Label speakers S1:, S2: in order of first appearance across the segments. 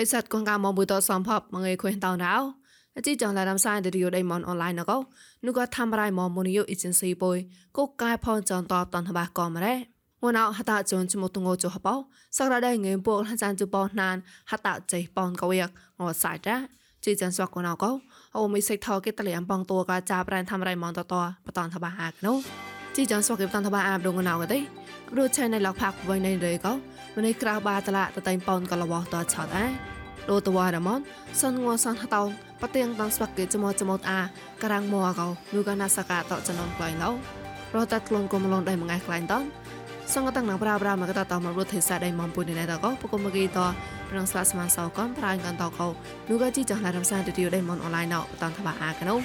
S1: រិស័តកងកាមកបុតសំផបមងឯខុញតោណៅអជីចងឡារំសាយឌីយោដៃមនអនឡាញណកោនុក៏ធ្វើរៃមកមូនីយោអ៊ីเจนស៊ីបុយកុកកាយផនចនតបតនបះកំរ៉េងួនអហតាជូនចមតងោចុហបោសករដៃងេពកលចានជបោណានហតាចៃប៉នកវៀកងសៃតាជីចានសវកណៅកោអូមីសិកថោគេតលៀមបងតួកាចាប្រែនធ្វើរៃមកតតបតនតបះអាកណូជីចានសវកេបតនតបះអាបដងណៅកទេរូឆៃនៅលកផាក់វៃនៃរេកោម្នេះក្រៅបាតឡាតតៃប៉នកលវតឆតអា លោតវ៉ារមនសនងួសនហតោបទៀងតាំងស្វាក់គេចមោចមោតអាការងមួកោនូកាណាសកាតចនងក្លៃឡោរតតក្លងកុំឡងដៃមងៃក្លែងតនសងតាំងណប្រាប្រាមកតតមរុទ្ធិសាដៃមំពុនណៃតកោពកុំមកីតប្រងស្លាស្មានសោកំប្រាញ់កន្តកោនូកាជីចងឡារំសានទីយដៃមនអនឡាញណោបតនថាអាកណូ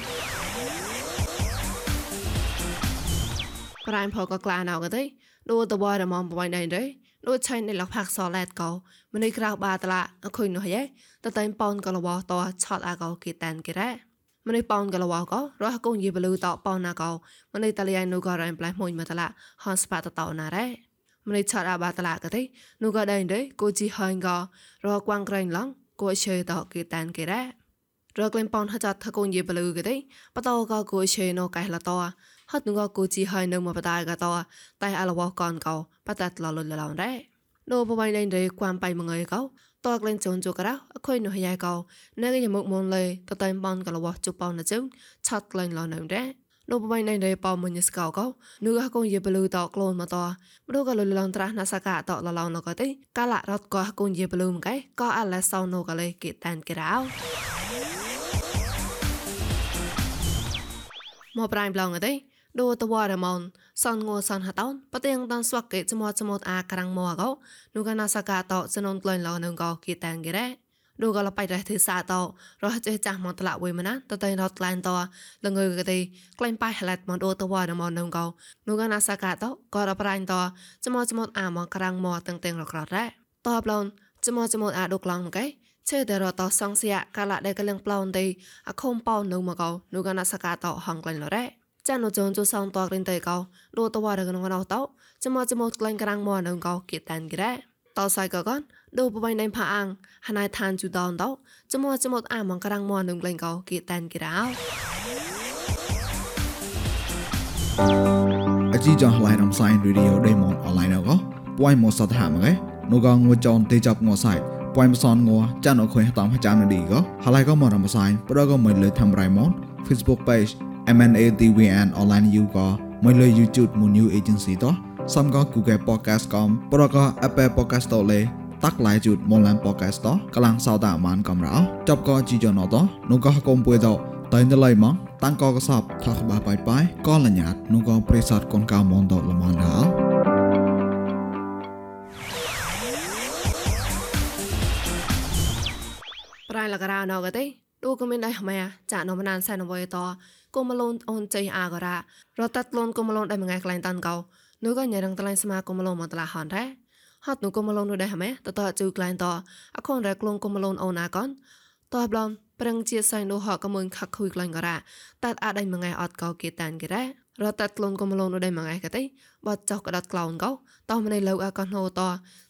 S1: ប្រាញ់ផកក្លាណៅកទេដូតវ៉ារមំបវៃដៃដៃ ដូចឆៃនៅលកផាក់សឡែតកោម្នេះក្រៅបាតឡាអខុយនោះយេតតែប៉ោនកលវតឆតអាកោគីតានគេរ៉ាម្នេះប៉ោនកលវកោរះកងយីបលូតប៉ោណាកោម្នេះតលៃនូក៏រ៉ៃផ្លែមួយមកតឡាហនស្បាតតោណារ៉ាម្នេះឆតអាបាតឡាកទេនូក៏ដៃដេគូជីហងក៏រកួងក្រែងឡងគួឈើតគីតានគេរ៉ារកលេងប៉ោនហចាត់ថកងយីបលូកទេបតោក៏គួឈើណូកែលតោ ហត់ងកូជីហើយនៅមកបតាកតតែអលវកនកោបតាត់លលលឡងរ៉េដូបបៃដៃដេគួមបៃមងើកោតកលេងជូនជករអខុយនោះយ៉ាយកោណែកយមុកមុនលេតតែបនកលវជប៉ុនណជឹងឆាត់លេងឡនៅរ៉េលោកបបៃណៃដេប៉មុញស្កោកោនូកកងយេបលូតក្លូនមកតមរូកលលងត្រាស់ណាសកាតលឡងណកទេកាលរត់កោកងយេបលូមកែក៏អាឡេសោណូកលេគេតានក្រៅមកប្រៃប្លងទេ ដូតវ៉ារមនសនងសនហតោនបទៀងតានស្វកកេចមោចមោតអាក្រាំងមួកោនូកណាសកាតោចននក្លែងឡនងកោគីតានគេរ៉េដូកលបៃរះទេសាតោរះចេះចាស់មកតឡាវុយមណាតតៃរត់ក្លែងតោលងើកទេក្លែងប៉ៃហឡែតមកដូតវ៉ារមនងកោនូកណាសកាតោក៏រប្រាញ់តោចមោចមោតអាមកក្រាំងមួតឹងតឹងរក្ររ៉េតបឡនចមោចមោតអាដូក្លងមកឯជើតែរតសងសៀកាលដែលកលឹងប្លន់ទេអខុំប៉ោនៅមកកោនូកណាសកាតោហងក្លែងលរ៉េ ចាននៅចងជូសងតករិនតៃកោដូតវ៉ារកនងណោតោចមចមក្លែងក្រាំងមួនងកោគិតានក្រែតោសៃកកនដូបបៃណៃផាអាងហណៃឋានជូដនតោចមចមអាមងក្រាំងមួនងក្លែងកោគិតានក្រៅ
S2: អជីចងឡៃរំសាយរីឌីអូដេម៉ុនអនឡាញកោពួយមកសតហាមកែនូកងងួចនទេចាប់ងសៃពួយមសនងចានអខុយតាមចាំនឌីកោហឡៃកោមករំសាយប្រកមកលើធ្វើរៃម៉ុន Facebook page MNATVN online you ក៏មកលើ YouTube មួយ new agency តោះសំក៏ Google Podcast កំប្រក៏ Apple Podcast តលេតាក់ឡាយជូតមកឡាន podcast តកលាំងសោតអាមានកំរោចប់ក៏ជីយ៉ណតនោះក៏កុំពួយតតែនៅឡៃមកតាំងក៏កសបថាក្បាបាយបាយក៏លញ្ញាតនោះក៏ប្រេសតកូនកៅមនតលមនដល់
S1: ប្រៃលករ៉ាណកទេទូក៏មានដែរម៉ែចានមណានសែនអ្វីត កុំលូនអូនចៃអាករ៉ារត់តាត់លូនកុំលូនដែរមួយថ្ងៃក្លែងតាន់កោនោះក៏ញ៉ែរងតឡៃស្មាកុំលូនមកតឡាហនដែរហត់នោះកុំលូននោះដែរម៉ែតតជូក្លែងតអខុនរែក្លងកុំលូនអូនអាកនតបឡំប្រឹងជាសៃនោះហកកមុនខកខុយក្លែងករ៉ាតាត់អាចដែរមួយថ្ងៃអត់កោគេតានគេដែររត់តាត់ក្លូនកុំលូននោះដែរមួយថ្ងៃក៏ទេបត់ចោះក៏ដុតក្លោនកោតោះម្នៃលើអាកនហូត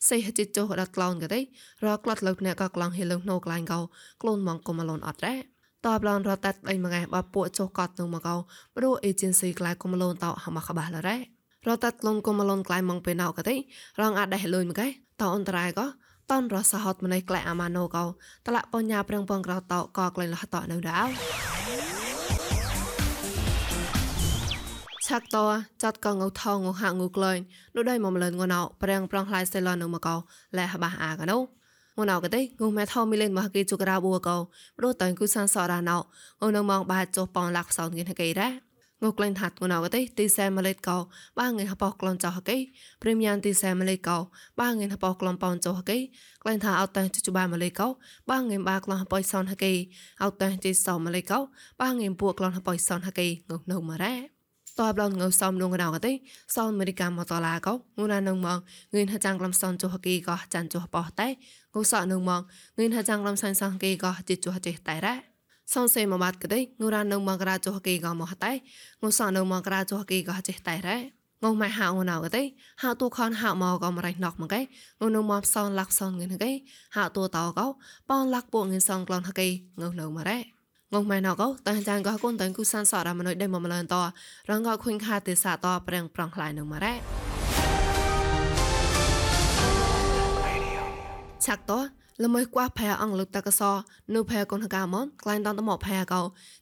S1: សេះចិត្តចោះក៏ដុតក្លោនក៏ទេរកក្លាត់លើអ្នកក៏ក្លងហេលើណូក្លែងកោក្លូនមកកុំលូនអត់ដែរ តបឡនរត់តាត់អីមកឯបពួកចុះកត់នឹងមកោព្រោះអេเจนស៊ីក្លាយគុំលូនតោហមកក្បាលរ៉េរត់តាត់លនគុំលូនក្លាយមកពេលណៅកទេរងអាចដែរលុយមកឯតអន្តរាយក៏តនរសហតម្នៃក្លែអាម៉ាណូកោតឡាបញ្ញាប្រឹងបងក្រោតកក្លែងលះតនៅដាវឆាក់តចាត់កងងថងងហាងងក្លែងនោះដែរមកម្លឹងងណៅប្រាំងប្រងខ្លាយសេឡននៅមកោលែហបះអាកណូ ងនអកទេងុំម៉ែថោមីលេនមកគេជុក្រាបួកោព្រោះតើគូសានសរ៉ាណៅងនៅមកបាចុះប៉ងលាក់សោនគេហកេរ៉ាងុក្លែងថាត់ងនអកទេទីសែម៉ាឡេតកោបាងេហបោក្លនចោហកេព្រីមយ៉ាងទីសែម៉ាឡេតកោបាងេហបោក្លនប៉ងចោហកេក្លែងថាអត់តែជជបាម៉ាឡេតកោបាងេបាក្លនហបៃសនហកេអត់តែជីសោម៉ាឡេតកោបាងេពួកក្លនហបៃសនហកេងុនៅម៉ារ៉ា តបឡងងើសំលងកណៅកទេសោអមេរិកាមកតឡាកោងូណានងមកងឿនហចាំងក្លំសនចុះគីកោចាន់ចុះបោះតែងូសអនងមកងឿនហចាំងក្លំសាញ់សងគីកោជិចុះចេះតែរ៉ាសនសេមកបាត់កទេងូរ៉ានងមកក្រាចុះគីកោមកតែងូសអនងមកក្រាចុះគីកោចេះតែរ៉ាងងម៉ែហៅងណៅកទេហៅទូខនហៅមកក៏មរៃណកមកកេងនៅមកសនលាក់សនងិនកេហៅទូតោកោប៉នលាក់ពួកងិសងក្លនហកេងនៅមករ៉េ ងងម៉ែណកោតាចាងកោកូនតាំងគូសានសរមណុយដេមមលានតរងកោខុញខាទេសាតប្រាំងប្រងខ្លាយនឹងម៉ារ៉េឆាក់តល្មើកួផែអងលុបតកសនុផែកូនកាមនក្លែងតន្តមកផែកោ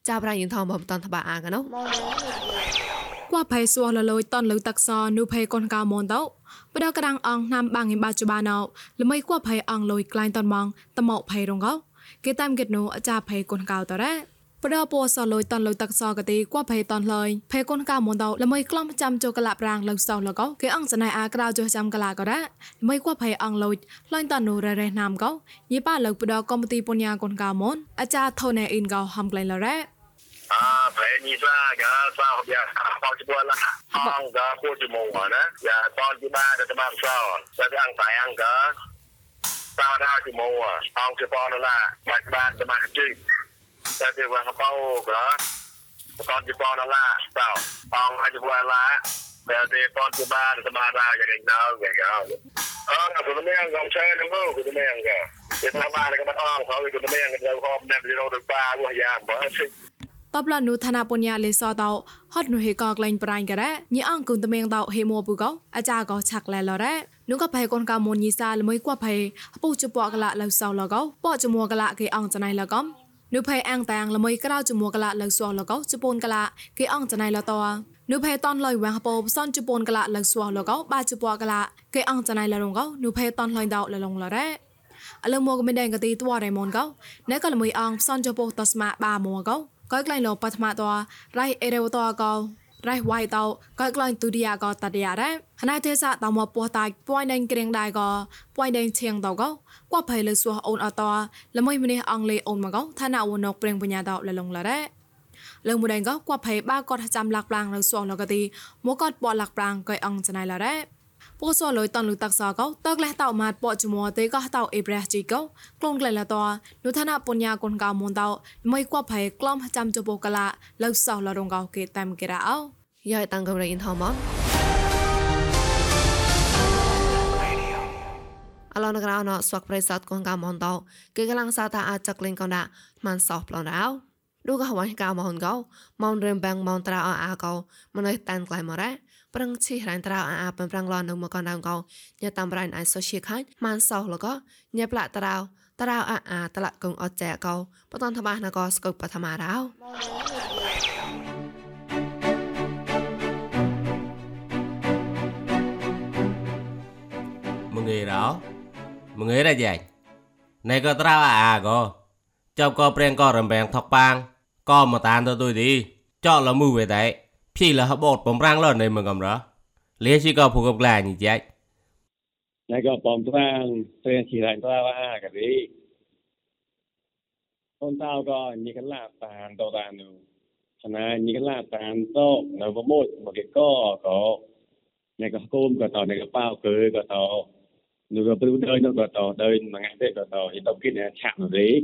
S1: ចាប់រៃយិនថងបំតន្តបាអាកណោ
S3: កួផែសួរលលុយតនលុតកសនុផែកូនកាមនតោបដកដាំងអងណាំបាងឯបាចុបាណោល្មើកួផែអងលុយក្លែងតនម៉ងតមកផែរងកោ គេតាមគេណូអចាភ័យកូនកៅតរ៉ាប្រពោសលុយតនលុយតកសកទីគួភ័យតនលុយភ័យកូនកៅមុនតល្មៃក្លំចាំចូលកលាប្រាងលុយសោលកោគេអងស្នៃអាក្រៅចូលចាំកលាក៏រ៉ាល្មៃគួភ័យអងលុយលុយតនូរ៉េរ៉េណាមកោញីប៉លុយប្រដកំទីពញ្ញាកូនកៅមុនអាចាថនេអ៊ីនកោហំក្លែងលរ៉ាអាបែរនេះឡាកាសោយ៉ាបោះជួនឡាអងកាគួរជំងណាយ៉ាតនទីបាន
S4: តែតាមសោតែអង្គតែអង្គកា តារាគឺមកអងជាបនឡាបាច់បានសមាជិកតែវាវ៉ាបោក្រាប្រកបជាបនឡាតោអងអាចវ៉ាឡាតែទេបនជាបានសមារាយ៉ាងណៅយ៉ាងអើអើគុណមែងកំឆែនឹងគុណមែងកាជាថាបានក៏មិនអងហើយគុណមែងក៏ទៅហប់អ្នកទៅទៅបាវ៉ាយ៉ាងបើសិ
S3: តបលនុឋានពញ្ញាលេសតោហត់នុហេកកលែងប្រាញ់ការ៉ាញីអងគុនតមៀងតោហេមួពូកោអាចារកោឆាក់ឡែលរ៉ា នុកផៃកូនកមូនញីសាល្មួយគួផៃពុជពកលឡៅសោលកោប៉ចមួកលគេអង្គចណៃលកំនុផៃអាំងតាំងល្មួយក្រៅចមួកលឡៅសោលកោជពូនកលគេអង្គចណៃលតោនុផៃតនលយវ៉ាពោផ្សនជពូនកលឡៅសោលកោបាជពកលគេអង្គចណៃលរងកោនុផៃតនលយតោលឡងលរ៉ាអលមកមិនដែងកទីតវ៉ារ៉េម៉ុនកោណែកលមួយអង្គផ្សនជពូតស្មាបាមួកោก้อยกลายโลปัทมาตัวไ รเอเรวตัวก็ไรไวตอก้อยกลายตุดิยาก็ตัดยาได้หนายเทศะตามปัวตายป่วยแดงเกรงได้ก็ป่วยแดงเชียงตอก็กว่าไผเลยสัวโอนอตอแล้วไม่มีอังเลโอนมาก็ท่านาวนกเปรงปัญญาดอกละลงละได้เรื่องมูแดงก็กว่าไผบ้ากอดจำหลักปรางแล้วสัวแล้วก็ตีมัวกอ ពោសលុយតនលុតាក់សកោតកលេះតោម៉ាត់ពចមួទេកោតោអេប្រះជីកោក្លងក្លែលតោនុឋានៈបុញ្ញាគុនកោមុនតោមិនគួបភ័យក្លំចាំចពោកលាលៅសោលរងកោគេតាមគេរ៉ោ
S1: យ៉ៃតាំងកំរៃអ៊ីនថមនអឡនក្រៅណស្វកប្រិស័តកងកាមនតោគេកំឡុងសាតាអាចចក្លែងកណ្ដាមិនសោះប្លនរោឌូកហវ៉ៃកាមនកោមនរឹមបាំងមនត្រាអអាកោមិនឲ្យតានក្លៃមករ៉ា ប្រឹងឈីរ៉ានត្រៅអាប៉ប្រាំងឡននៅមកកណ្ដាងកោញ៉ាតាមរ៉ានអាយសូសៀខាញ់ម៉ានសោលកញ៉ាប្លាក់ត្រៅត្រៅអាអាតលកងអត់ចែកោបតនថាបាសណកស្កុបបឋមារោ
S4: មងេរោមងេរ៉ាយ៉ាញ់ណែក៏ត្រៅអាអាកោចប់ក៏ព្រៀងក៏រំបែងថកប៉ាងក៏មកតានទៅទុយទីចောက်លមូវេតែ Pila ha bột bom rang lên này mừng cầm ra. Lê chi có phụ gặp lại như vậy. Này có bom rang, tên chỉ lại ra là cái gì. Con tao có như cái lạ tàn đồ tàn nụ. Cho nên như cái lạ tàn tô, nó có một một cái co có. Này có cơm có tàu, này có bao cưới có tàu. Nó có bưu đơn nó có tàu, đơn mà ngại thế có tàu, thì tao kia này chạm vào đấy.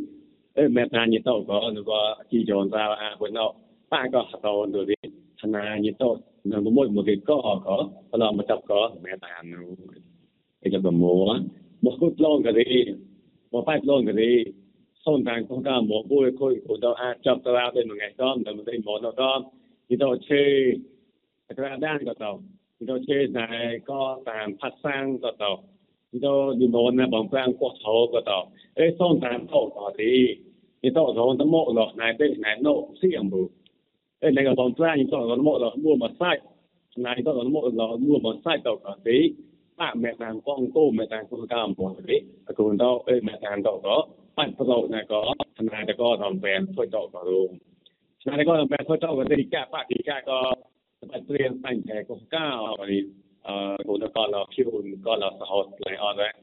S4: Ê, mẹ tàn như tàu có, nó có chi trồn ra là à, quên nó. Bạn có tàu đồ đấy. ឆ្នាំយតនឹងមួយមកគេក៏ក៏ផ្លោមកចាប់ក៏មែនតែអានោះគេចាប់មកមកគូឡងក៏ទេមកប៉ែឡងក៏ទេសូនតាំងគងកាមកគួយគួយគួយដល់អាចចាប់តាទៅមួយថ្ងៃដល់តែមិនទេមកដល់យតជេអត្រាដានក៏ទៅយតជេតែក៏តាមផាត់សាំងក៏ទៅយតយមនបងប្រាំងក៏ថោក៏ទៅអេសូនតាំងថោក៏ទេយតរងតមកលោកណៃទេណៃណូសៀមបុ Elég az antrány, talán a mua mà sai, này talán a mua là mua mà sai tàu cả tí, bạn mẹ nàng con cô mẹ nàng con cam của tí, còn đâu mẹ nàng tàu có, bạn tàu này có, này đã có thằng bèn thôi tàu cả luôn. Này có thằng bèn thôi tàu cả tí, cả bạn tí cả có, bạn tiền bạn thẻ có cao rồi, còn nó còn là kêu còn là sọt lại ở đấy.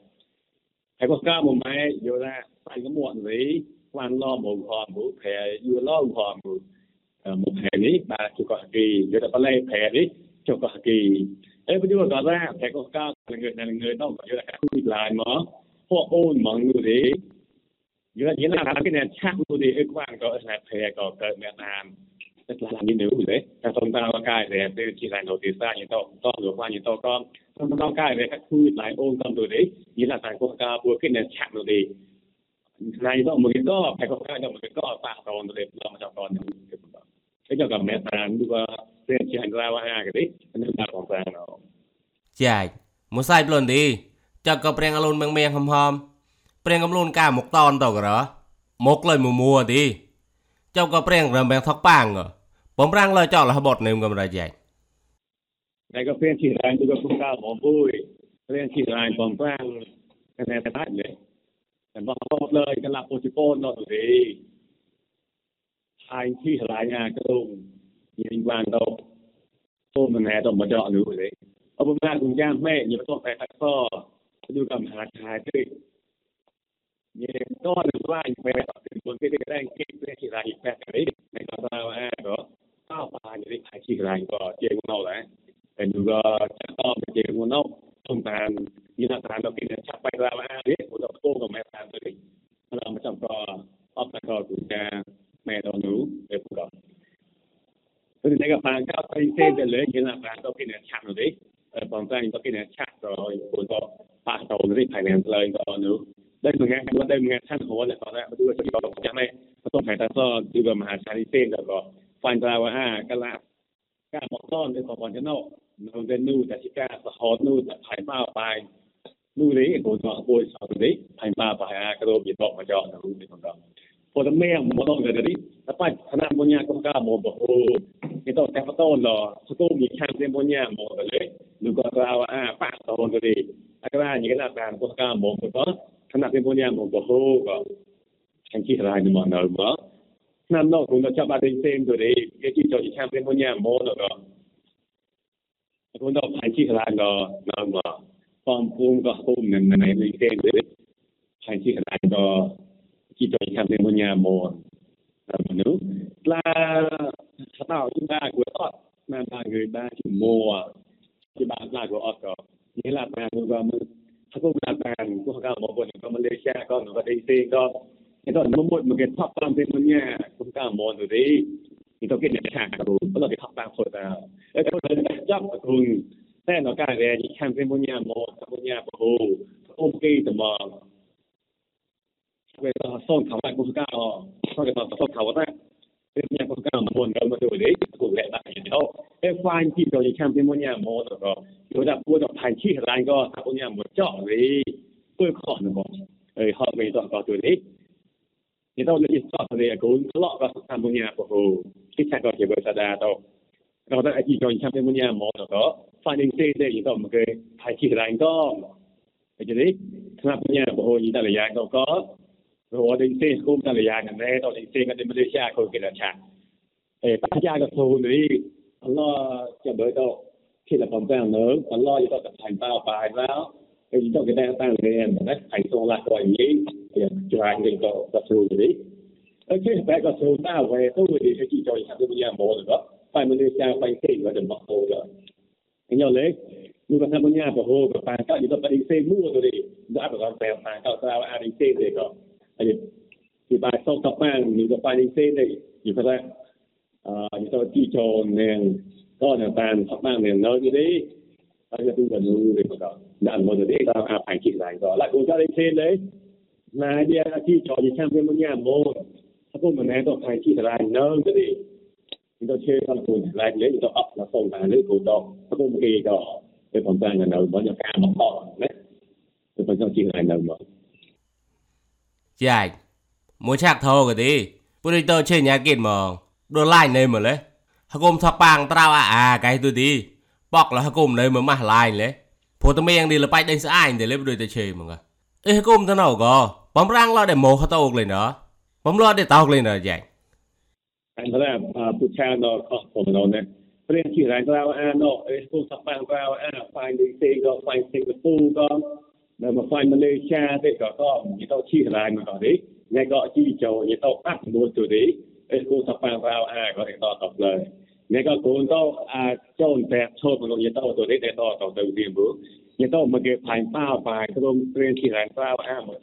S4: Thầy có cao một mấy, vô ra, bạn có muộn gì, quan lo một hòm, một thẻ, vừa lo một hòm, Ờ, một thẻ ní bà cho có kỳ rồi là lấy thẻ ní cho có kỳ. Ấy bây giờ có ra thầy có cao là người này là người đâu có là các lại mà họ ôn mọi người đi. Giờ chỉ là cái này chắc người đi quan có là thẻ có cái Việt Nam Tức là như nếu đấy, các thông ta có cái để từ chỉ là đầu tiên ra như to, to rồi qua như to con, thông tao cái để các khu lại ôn tâm rồi đấy, như là tại quốc gia bùa cái này chạm rồi đi. Này đó một cái có phải có cái đó một cái có tạo còn rồi làm cho គេយកតែមេតានឬក៏ព្រៀងជាអង្រាវហាកទេនឹងដាក់បងតាណោ
S5: ចាច់មួយសាយប្លុនទីចាក់ក៏ព្រៀងអលូនមៀងមៀងហំហំព្រៀងកំលូនកាមកតនតករមកលុយមួមួទីចាក់ក៏ព្រៀងរំបែងថកប៉ាងបំរាំងលុយចោលរហបត់នឹមកំរាចាច់
S4: តែក៏ព្រៀងជារានឬក៏គុំកាបងពុយព្រៀងជារានបំរាំងតែតែដាច់លេតែមកហបត់លុយកន្លះពុជពូននោះទេ anh khi lại nhà, cái đồ nhìn quan đâu tôm mình nghe tôm mà chọn nữa đấy. Ông bông lan cùng cha mẹ nhiều tôm phải thật to tôi cầm hạt hạt đi. Nhìn to được qua anh mẹ thì muốn cái đấy anh kịp cái chỉ là nhịp mẹ đấy này còn sao à đó, tao phải như thế phải chỉ là anh có chơi ngon đấy. Thì được cái to mình chơi ngon đâu ක්ෂාත්‍රාව පොත පාස්තාව නේ finance line ගානු දැන් මම හිතුවා දැන් මම ටන් හොවල කරා බදුව සිතාව තමයි පොතෝ හැටසෝ දුග මහා ශාරිතේ ගා ෆයින් ඩාව හා කලා กาบอกต้อนในสอบอลชนอลนูเดนนูแต่ชิกาสะฮอนนูแต่ไผ่มาไปนู่นี้โดนจอโบยสอบนี้ไผ่มาไปฮะกระโดดบีบอกมาจอนะรู้ในคนเราพอทั้งแม่หมอต้องเกิดนี้แล้วป้าธนาบุญญาก็กล้าโมบอกโอ้ไม่ต้องแต่พระต้นรอพระต้นมีแค่เรียนบุญญาโมกันเลย ឬក៏ថាអាប៉ះតូនទៅទេអាក្រានិយាយថាបានពុះកាមកទៅថ្នាក់ពីពុញយ៉ាងមកហូក៏ឆានជីរាយនឹងមកដល់មកឆ្នាំនោះគណៈចាប់បានវិញផ្សេងទៅទេគេជីចូលឆានពីពុញយ៉ាងមកដល់ក៏គណៈផៃជីរាយក៏ដល់មកបំពុំក៏ហូមនឹងនៅវិញផ្សេងទៅឆានជីរាយក៏ជីចូលឆានពីពុញយ៉ាងមកដល់មនុស្សឡាស្នោជាងគួរអត់បានបានគេបានជាមួ ဒီမှာလာကိုအတော့ဒီလာပန်ကိုကမအခုလာပန်ကိုကမပေါ်နေကမလေးရှားကောနော်ဒီစေကောဒီတော့မမတ်မကထပ်ပန်ပြမညာကိုကမောနေဒီဒီတော့ကိနေတာကိုဘလို့ထပ်ပန်ခေါ်တာအဲ့တော့ကြောက်ကူတဲ့တော့ကလည်းဒီခံပြမညာမောပညာဘဟုโอเคတမဝေသာဆုံးခါမှာကိုကတော့ဆောက်ကတော့ဆောက်ခါဝတ်တယ်ပြညာကိုကမပေါ်နေကမလေးကိုလည်းတာရတော့ e qua in titolo di campionato mondiale có đã có được thành tích là có có nhà một chỗ đấy tôi khó nữa ờ họ mình đó có tôi đấy thì đâu là chỗ này cũng lọ và tham bông nhà của hồ cái chặt có thể bởi sada đâu rồi đó chỉ cho tham bông nhà một đó phản ứng thế đấy đó một cái thành tích là có cái đấy tham bông nhà của hồ gì ta là dạng đâu rồi đến thế cũng ta là dạng này đó đến thế cái Malaysia có cái là chặt ờ ta ra cái đấy Allah cho bởi đâu khi là phòng tao nữa Allah cho tao thành tao bài đó. Thì cho cái đang tăng lên mà đất thành tông lại gọi gì thì cho anh đừng có tập trung gì ở trên phải có số tao về tôi về thì chỉ cho anh bây giờ bỏ rồi đó. Phải mình đi sang phải tiền và đừng mất hồ rồi anh nhau lấy như vậy bây giờ bỏ hồ và bàn cao như tôi phải xe mua rồi đi. Đã phải còn bàn cao tao ăn đi xe rồi. Đó thì bà sau tập bàn như tôi phải đi xe này như vậy Ờ, chúng tôi chi cho nên có nền tàn, hoặc mang nền nơi như đấy bây sẽ tinh thần lưu về một đó đàn một giờ đấy ta à phải chỉ lại đó lại cùng ta lên trên đấy. Mà đi chi cho thì xem thêm một nhà mô sao không mà này tôi phải chỉ lại nơi cái gì. Chúng tôi chơi con cùng lại lấy chúng tôi ập là không là lấy cổ đó. Sao không kỳ đó để phòng ta nhà đầu bỏ nhà ca bỏ họ đấy. Tôi phải cho chỉ lại nơi mà chị ảnh muốn chạc thô rồi đi bữa đi tôi chơi nhà kiện mà. ដល់ឡាយនៅមកលេហកុំថកប៉ាងត្រៅអាអាកៃទូទីប៉កលហកុំនៅមកម៉ាស់ឡាយលេព្រោះតែមាននេះលបាយដេញស្អាយតែលេដូចតែឆេមកអេហកុំទៅណៅក៏បំរាំងឡោ
S5: ដែលមោហតោកលេណបំឡោដែលតោកលេណយ៉ាងអន្តរពុឆានដល់ខុសព្រមណោណេ
S4: ព្រេងជារៃត្រៅអាណោអេ
S5: ហកុំថកប៉ាងត្រៅអាហ្វាយឌីសេក៏ហ្វាយសិង្ហបុរីក៏នៅមកហ្វាយម៉ាឡេស៊ីទេក៏ក៏និយាយទៅជារៃមកក៏
S4: ទេថ្ងៃក៏ជីចូ
S5: លនិយាយទៅអត់មួយទូទេ តែលេដូចតែជេមកអេហកុំទៅណៅក៏បំរាំងឡដែលមកហតអូកលេណបំឡដែលតោកលេណចាច់
S4: anh thấy là bút cha nó có của nó này bây giờ chỉ là vào à nó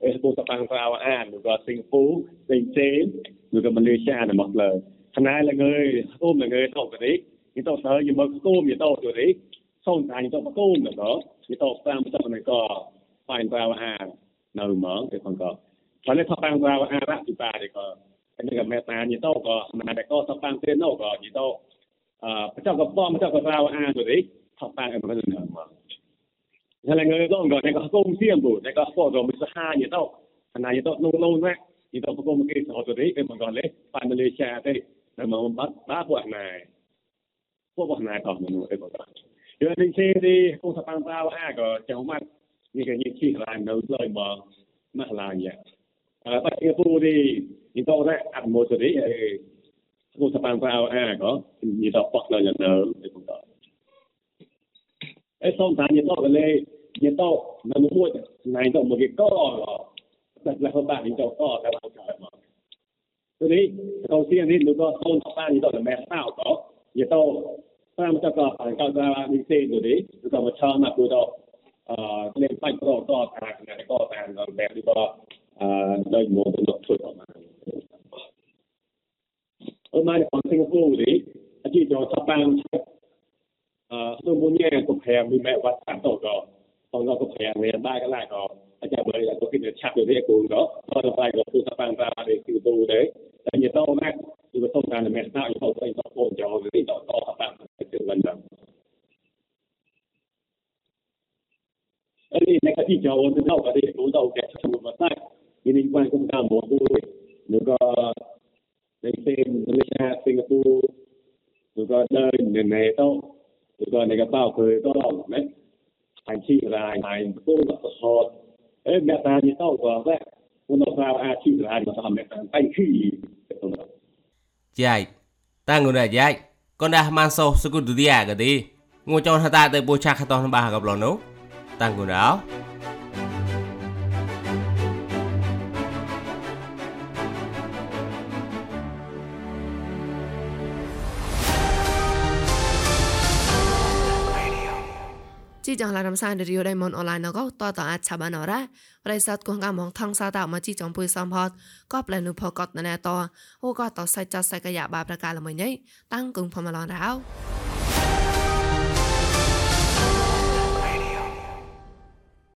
S4: expo sắp bằng vào à phải đi xe có phải Singapore có là mà phải Malaysia thì có có những tàu chỉ là mà có đấy ngay có chỉ cho những tàu bắt mua từ đấy expo sắp bằng vào à có thể to tập lời ngay có cuốn tàu à cho đẹp thôi mà những tàu từ đấy để to tàu từ tiền bữa những tàu mà cái phải bao phải cái đông bên chỉ là vào à mà chọn từ đấy expo sắp bằng vào à được có Singapore Singapore ឬក៏ម៉ាឡេស៊ីអានៅមកលើ Khana là người ôm là người tộc cái đấy. Như tộc tới như mất ôm như tộc rồi đấy. Xong ta như tộc ôm là đó. Như tộc tam tộc này có phải vào à nở mở cái con có. Còn nếu thằng vào à ra thì ta thì có. Cái này là mẹ ta như tộc có mà lại có thằng tên nó có như tộc អឺប្រចាំកបមកចាំកសាវអាទៅនេះថតតាំងមកទៅមកហើយងើទៅក៏តែក៏កុំសៀមបុតែក៏ពោក៏មិនសាហាយទៅអាណាយទៅនោះនោះណាយទៅក៏មកគេទៅទៅនេះគេមកក៏លេប៉ាម៉ាឡេស៊ីទេតែមកបាត់បាពួកណាពួកពួកណាក៏នោះអីក៏យកនេះទេទីគង់សប៉ាំងតាវអាក៏ចាំមកនេះក៏ញីឈីឡាននៅលើមកមកឡានយ៉ាអឺបាត់គេពូទីនេះទៅតែអត់ម កទៅនេះ cô sa pan vào a có như đó bọc là nhận nợ để cũng đó ấy xong ta như đó lên như đó là một mua này đó một cái co đặt là hơn bạn thì đó co tại sao trời mà thế đi đầu tiên thì nó có xong ta như đó là mẹ sao có như đó ta mà cho có phải cao ra đi xe rồi đấy nó có một cho mà cô đó ờ lên phải có có tàn này có tàn rồi mẹ đi có ờ đây mua nó thôi mà ở mai còn Singapore đấy chỉ cho sắp ban ờ tôi muốn nghe cục hàng mình mẹ vật sản tổ đó còn nó cục hàng này ba cái lại đó ở nhà bởi là có cái được chặt được cái cùng đó thôi là phải có tôi sắp ban ra để Singapore đấy tại nhiệt độ nè thì có thông 常 là mẹ sao thì không phải có phone cho cái đó to sắp ban từ lần đó ở đây này cái thị trường nó đâu cái đấy đối đầu cái trong một sai thì liên quan công tác một đôi nếu có ในเซนมาเลเซียสิงคโปร์แล้วก็เดินในเนโตแล้วก็ในกระเป๋าเคยก็ไหมทางชีรายทางตู้กับสอดเอ้ยแม่ตานี่เต้าก็แรกคุณต้องทราบอาชีพรายมาทำแบบนั้นไปขี้เป็นต้น
S5: ចែកតាំងងណាចែកកូនដាស់ម៉ានសោសគុទុឌីយ៉ាកទីងូចោនហតាទៅពូឆាខតនបាកប្លនោះតាំងងណា
S1: ជីចងឡារំសានរីយដៃមនអនឡាញណកតតអាចឆាបានអរ៉ាប្រិស័តគងកាមងថងសាតមកជីចងពុយសំផតក៏ប្លែនុផកតណែតអូក៏តសៃចសៃកយ៉ាបាប្រកាលមួយញ៉ៃតាំងគងផមឡនរោ